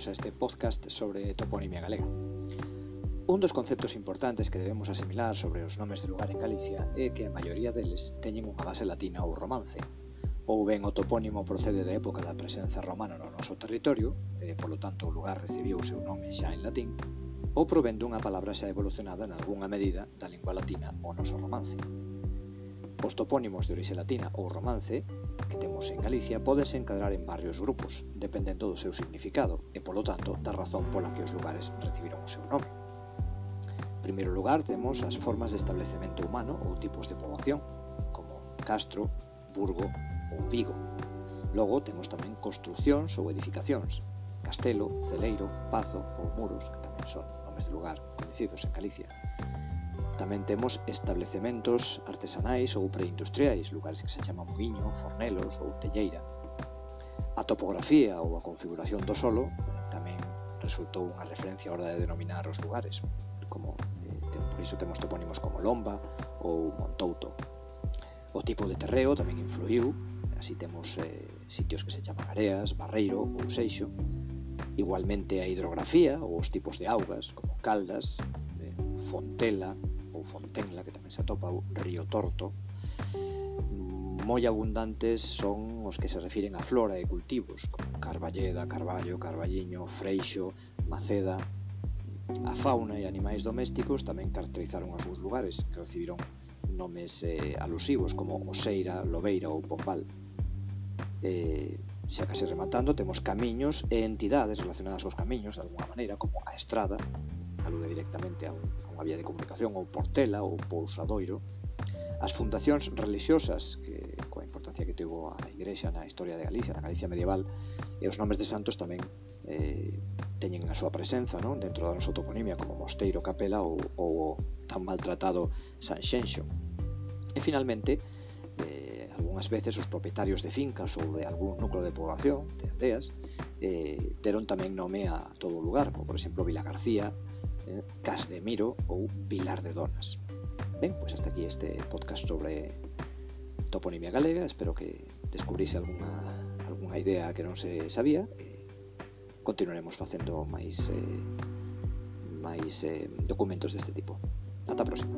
bienvenidos a este podcast sobre toponimia galega. Un dos conceptos importantes que debemos asimilar sobre os nomes de lugar en Galicia é que a maioría deles teñen unha base latina ou romance, ou ben o topónimo procede da época da presenza romana no noso territorio, e polo tanto o lugar recibiu o seu nome xa en latín, ou provén dunha palabra xa evolucionada en algunha medida da lingua latina ou noso romance. Os topónimos de orixe latina ou romance que temos en Galicia pódense encadrar en varios grupos, dependendo do seu significado e, polo tanto, da razón pola que os lugares recibiron o seu nome. En primeiro lugar, temos as formas de establecemento humano ou tipos de poboación, como Castro, Burgo ou Vigo. Logo, temos tamén construccións ou edificacións, Castelo, Celeiro, Pazo ou Muros, que tamén son nomes de lugar coñecidos en Galicia Tamén temos establecementos artesanais ou preindustriais, lugares que se chaman moinho, fornelos ou telleira. A topografía ou a configuración do solo tamén resultou unha referencia a hora de denominar os lugares, como eh, por iso temos topónimos como Lomba ou Montouto. O tipo de terreo tamén influiu, así temos eh, sitios que se chaman areas, barreiro ou seixo, igualmente a hidrografía ou os tipos de augas como caldas, eh, fontela, ou Fontenla, que tamén se atopa o río Torto, moi abundantes son os que se refiren a flora e cultivos, como Carballeda, Carballo, Carballiño, Freixo, Maceda. A fauna e animais domésticos tamén caracterizaron os seus lugares, que recibiron nomes eh, alusivos como Oseira, Lobeira ou Pombal. Eh, xa case rematando, temos camiños e entidades relacionadas aos camiños, de alguma maneira, como a Estrada, alude directamente a, un, a unha vía de comunicación ou portela ou pousadoiro, as fundacións religiosas que coa importancia que tivo a Igrexa na historia de Galicia, na Galicia medieval, e os nomes de santos tamén eh, teñen a súa presenza non? dentro da nosa toponimia como Mosteiro, Capela ou, ou tan maltratado San Xenxo. E finalmente, eh, algunhas veces os propietarios de fincas ou de algún núcleo de poboación, de aldeas, eh, deron tamén nome a todo o lugar, como por exemplo Vila García, Cas de Miro ou Vilar de Donas. Ben, pois hasta aquí este podcast sobre toponimia galega, espero que descubrise algunha, algunha idea que non se sabía e continuaremos facendo máis eh, máis eh, documentos deste tipo. Ata a próxima.